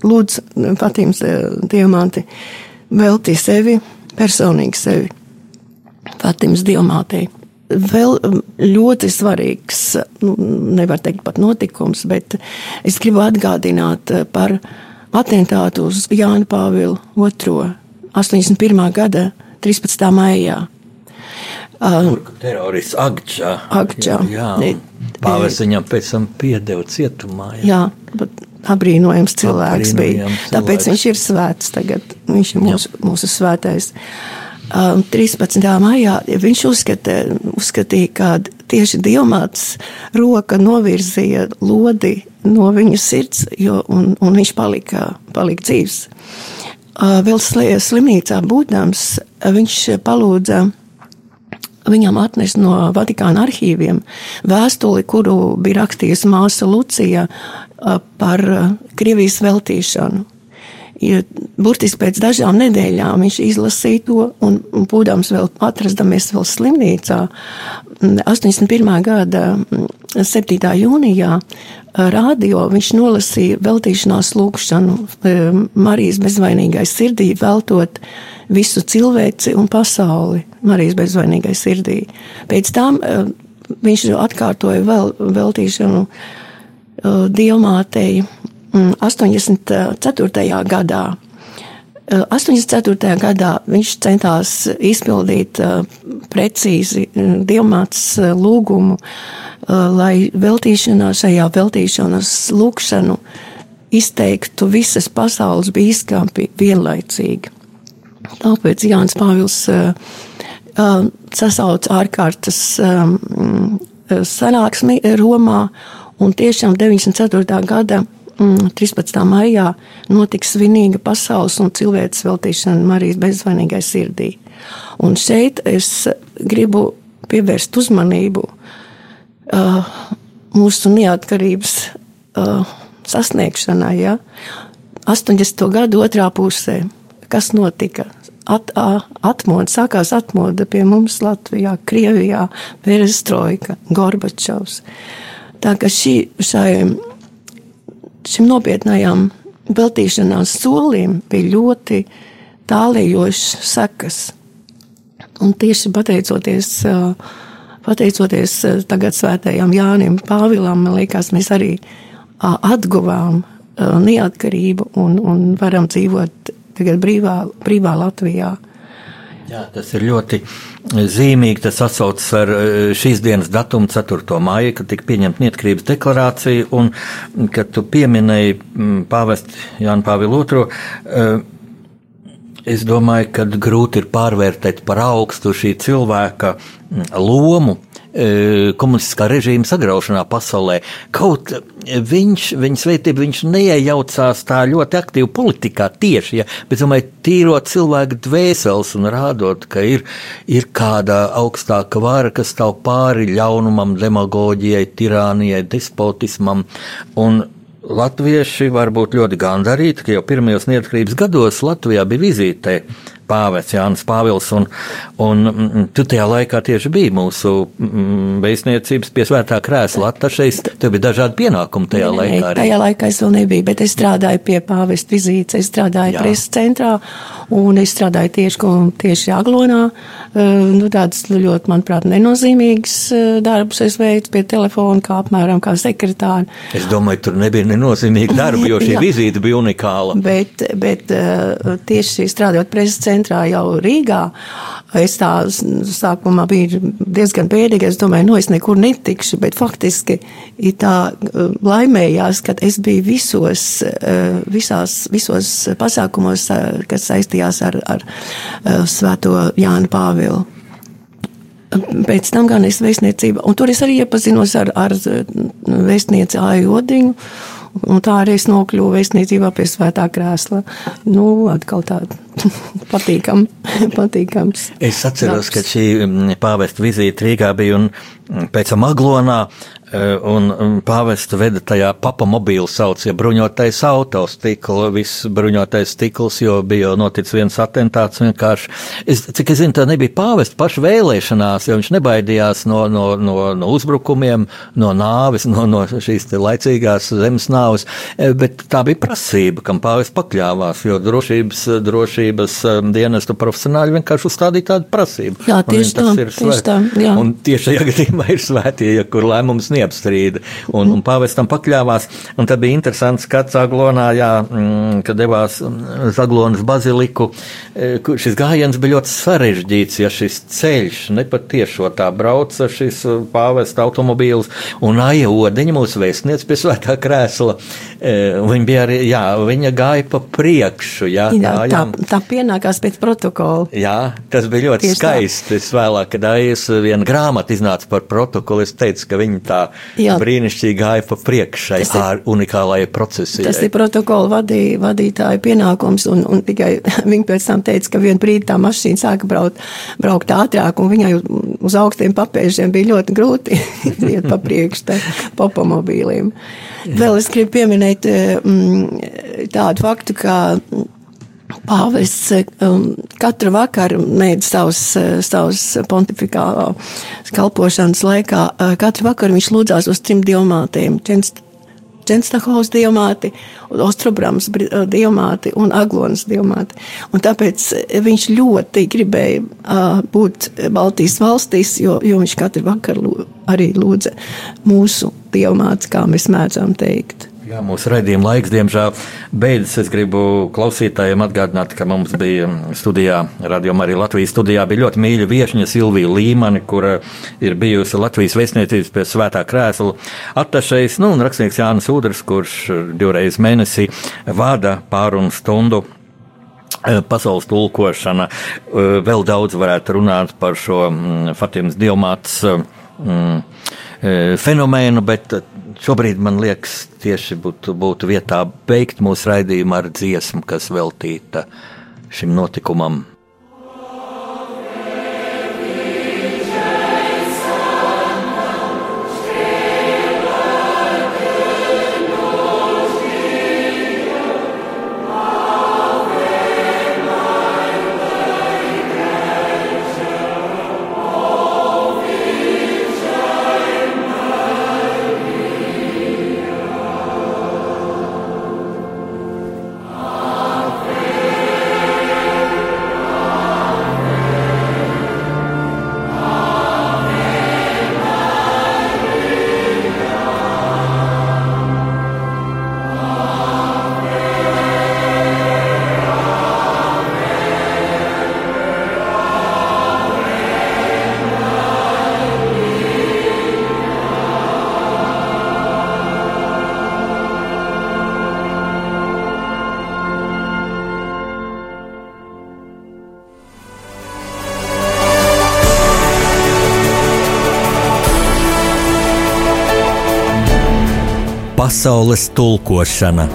[SPEAKER 3] lūdzu Fatimas diamāti veltī sevi, personīgi sevi Fatimas diamātei. Vēl um, ļoti svarīgs, nu, nevar teikt pat notikums, bet es gribu atgādināt uh, par atentātu uz Jānu Pāvilu II 81. gada 13. maijā.
[SPEAKER 1] Uh, terorists Agčā.
[SPEAKER 3] Agčā.
[SPEAKER 1] Jā, jā. Pāvis viņam pēc tam piedeva cietumā.
[SPEAKER 3] Jā, jā bet abrīnojams cilvēks bija. Cilvēks. Tāpēc viņš ir svēts tagad. Viņš ir mūsu, mūsu svētais. Uh, 13. Um, maijā viņš uzskata, uzskatīja, ka tieši diamāts roka novirzīja lodi no viņa sirds, jo, un, un viņš palika, palika dzīves. Uh, vēl slimnīcā būdams, viņš palūdza viņam atnest no Vatikāna arhīviem vēstuli, kuru bija rakstījusi māsa Lucija uh, par uh, Krievijas veltīšanu. Ja burtiski pēc dažām nedēļām viņš izlasīja to, un, un būdams vēl atrastamies vēl slimnīcā, 81. Mm, gada 7. Mm, jūnijā rādio viņš nolasīja veltīšanās lūgšanu Marijas bezvainīgai sirdī, veltot visu cilvēci un pasauli Marijas bezvainīgai sirdī. Pēc tam viņš atkārtoja vēl veltīšanu Dievmātei 84. Mm, gadā. 84. gadā viņš centās izpildīt precīzi diamāts lūgumu, lai veltīšanā, šajā veltīšanas lūkšanu izteiktu visas pasaules bīskapi vienlaicīgi. Tāpēc Jānis Pāvils sasauca ārkārtas sanāksmi Romā, un tiešām 94. gada 13. Mm, maijā notiks svinīga pasaules un cilvēces veltīšana Marijas bezvainīgai sirdī. Un šeit es gribu pievērst uzmanību uh, mūsu neatkarības uh, sasniegšanai. Ja? 80. gadu otrā pusē, kas notika? At, atmoda, sākās atmoda pie mums Latvijā, Krievijā, Perestroika, Gorbačovs. Tā ka šī, šai šim nopietnējām veltīšanās solim bija ļoti tālējošas sekas. Un tieši pateicoties, pateicoties tagad svētajam Jānim Pāvilam, man liekas, mēs arī atguvām neatkarību un, un varam dzīvot tagad brīvā, brīvā Latvijā.
[SPEAKER 1] Jā, tas ir ļoti zīmīgi. Tas atsaucas ar eh, šīs dienas datumu, 4. māju, kad tika pieņemta neatkarības deklarācija, un kad tu pieminēji pāvestu Jānu Pāvilu II. Eh, es domāju, ka grūti ir pārvērtēt par augstu šī cilvēka lomu, komunistiskā režīma sagraušanā pasaulē. Kaut viņš, viņa svētība, viņš neiejaucās tā ļoti aktīvi politikā tieši, ja, bet, domāju, tīrot cilvēku dvēseles un rādot, ka ir, ir kāda augstāka vara, kas stāv pāri ļaunumam, demagoģijai, tirānijai, despotismam. Un Latvieši var būt ļoti gandarīti, ka jau pirmajos neatkarības gados Latvijā bija vizīte pāvests Jānis Pāvils, un, un mm, tu tajā laikā tieši biji mūsu mm, vēstniecības pie svētā krēsla attašais, tev bija dažādi pienākumi tajā
[SPEAKER 3] Nē,
[SPEAKER 1] laikā. Arī.
[SPEAKER 3] Tajā laikā es vēl nebiju, bet es strādāju pie pāvesta vizītes, es strādāju preses centrā, un es strādāju tieši, ko, tieši Aglonā, nu, tāds ļoti, manuprāt, nenozīmīgs darbs es veicu pie telefona, kā apmēram kā sekretāri.
[SPEAKER 1] Es domāju, tur nebija nenozīmīga darba, jo šī vizīte bija unikāla.
[SPEAKER 3] Bet, bet tieši strādājot preses centrā, centrā jau Rīgā. Es tā sākumā biju diezgan bēdīga. Es domāju, nu es nekur netikšu, bet faktiski tā uh, laimējās, ka es biju visos, uh, visās, visos pasākumos, uh, kas saistījās ar, ar Svēto Jānu Pāvilu. Pēc tam gan es vēstniecību, un tur es arī iepazinos ar, ar vēstnieci Āju Odiņu. Un tā arī es nokļuvu vēstniecībā pie svētā krēsla. Nu, atkal tāda patīkam, patīkams.
[SPEAKER 1] Es atceros, darbs. ka šī mm, pāvesta vizīte Rīgā bija un pēc tam Aglonā un pāvestu veda tajā papamobīlu sauc, ja bruņotais auto stikla, viss bruņotais stikls, jo bija noticis viens atentāts vienkārši. Es, cik es zinu, tā nebija pāvesta paša vēlēšanās, jo viņš nebaidījās no, no, no, no uzbrukumiem, no nāves, no, no šīs laicīgās zemes nāves, eh, bet tā bija prasība, kam pāvests pakļāvās, jo drošības, drošības eh, dienestu profesionāļi vienkārši uzstādīja tādu prasību.
[SPEAKER 3] Jā, tieši tā, tieši tā, jā.
[SPEAKER 1] Un tieši šajā gadījumā ir svētie, ja kur lēmums neapstrīda. Un, un pāvestam pakļāvās. Un tad bija interesants skats Aglonā, jā, mm, kad devās mm, uz Aglonas baziliku. E, šis gājiens bija ļoti sarežģīts, ja šis ceļš nepatiešo tā brauca šis e, pāvesta automobīls un aija odiņa mūsu vēstniec pie svētā krēsla. E, viņa bija arī, jā, viņa gāja pa priekšu, jā.
[SPEAKER 3] jā tā, tā pienākās pēc protokola.
[SPEAKER 1] Jā, tas bija ļoti Tieši skaisti. Tā. Es vēlāk, kad aijas viena grāmata iznāca par protokolu, es teicu, ka viņa tā Jā. brīnišķīgi gāja pa priekšai ar unikālajai procesijai.
[SPEAKER 3] Tas ir protokola vadī, vadītāja pienākums, un, un tikai viņi pēc tam teica, ka vienu brīdi tā mašīna sāka braukt, braukt ātrāk, un viņai uz augstiem papēžiem bija ļoti grūti iet pa priekšu popomobīliem. Vēl es gribu pieminēt mm, tādu faktu, ka Pāvests um, katru vakaru mēģina savus, savus pontifikālā kalpošanas laikā. Uh, katru vakaru viņš lūdzās uz trim diamātiem. Čenstahaus diamāti, Ostrobrams diamāti un Aglonas diamāti. Un tāpēc viņš ļoti gribēja uh, būt Baltijas valstīs, jo, jo viņš katru vakaru arī lūdza mūsu diamāts, kā mēs mēdzam teikt.
[SPEAKER 1] Jā, mūsu raidījuma laiks, diemžēl, beidzas. Es gribu klausītājiem atgādināt, ka mums bija studijā, radio arī Latvijas studijā, bija ļoti mīļa viesņa Silvija Līmani, kura ir bijusi Latvijas vēstniecības pie svētā krēsla attašais, nu, un rakstnieks Jānis Udrs, kurš divreiz mēnesī vada pārunu stundu e, pasaules tulkošana. E, vēl daudz varētu runāt par šo mm, Fatimas Diomāts mm, e, fenomēnu, bet šobrīd man liekas, tieši būtu, būtu vietā beigt mūsu raidījumu ar dziesmu, kas veltīta šim notikumam. pasaules tulkošana.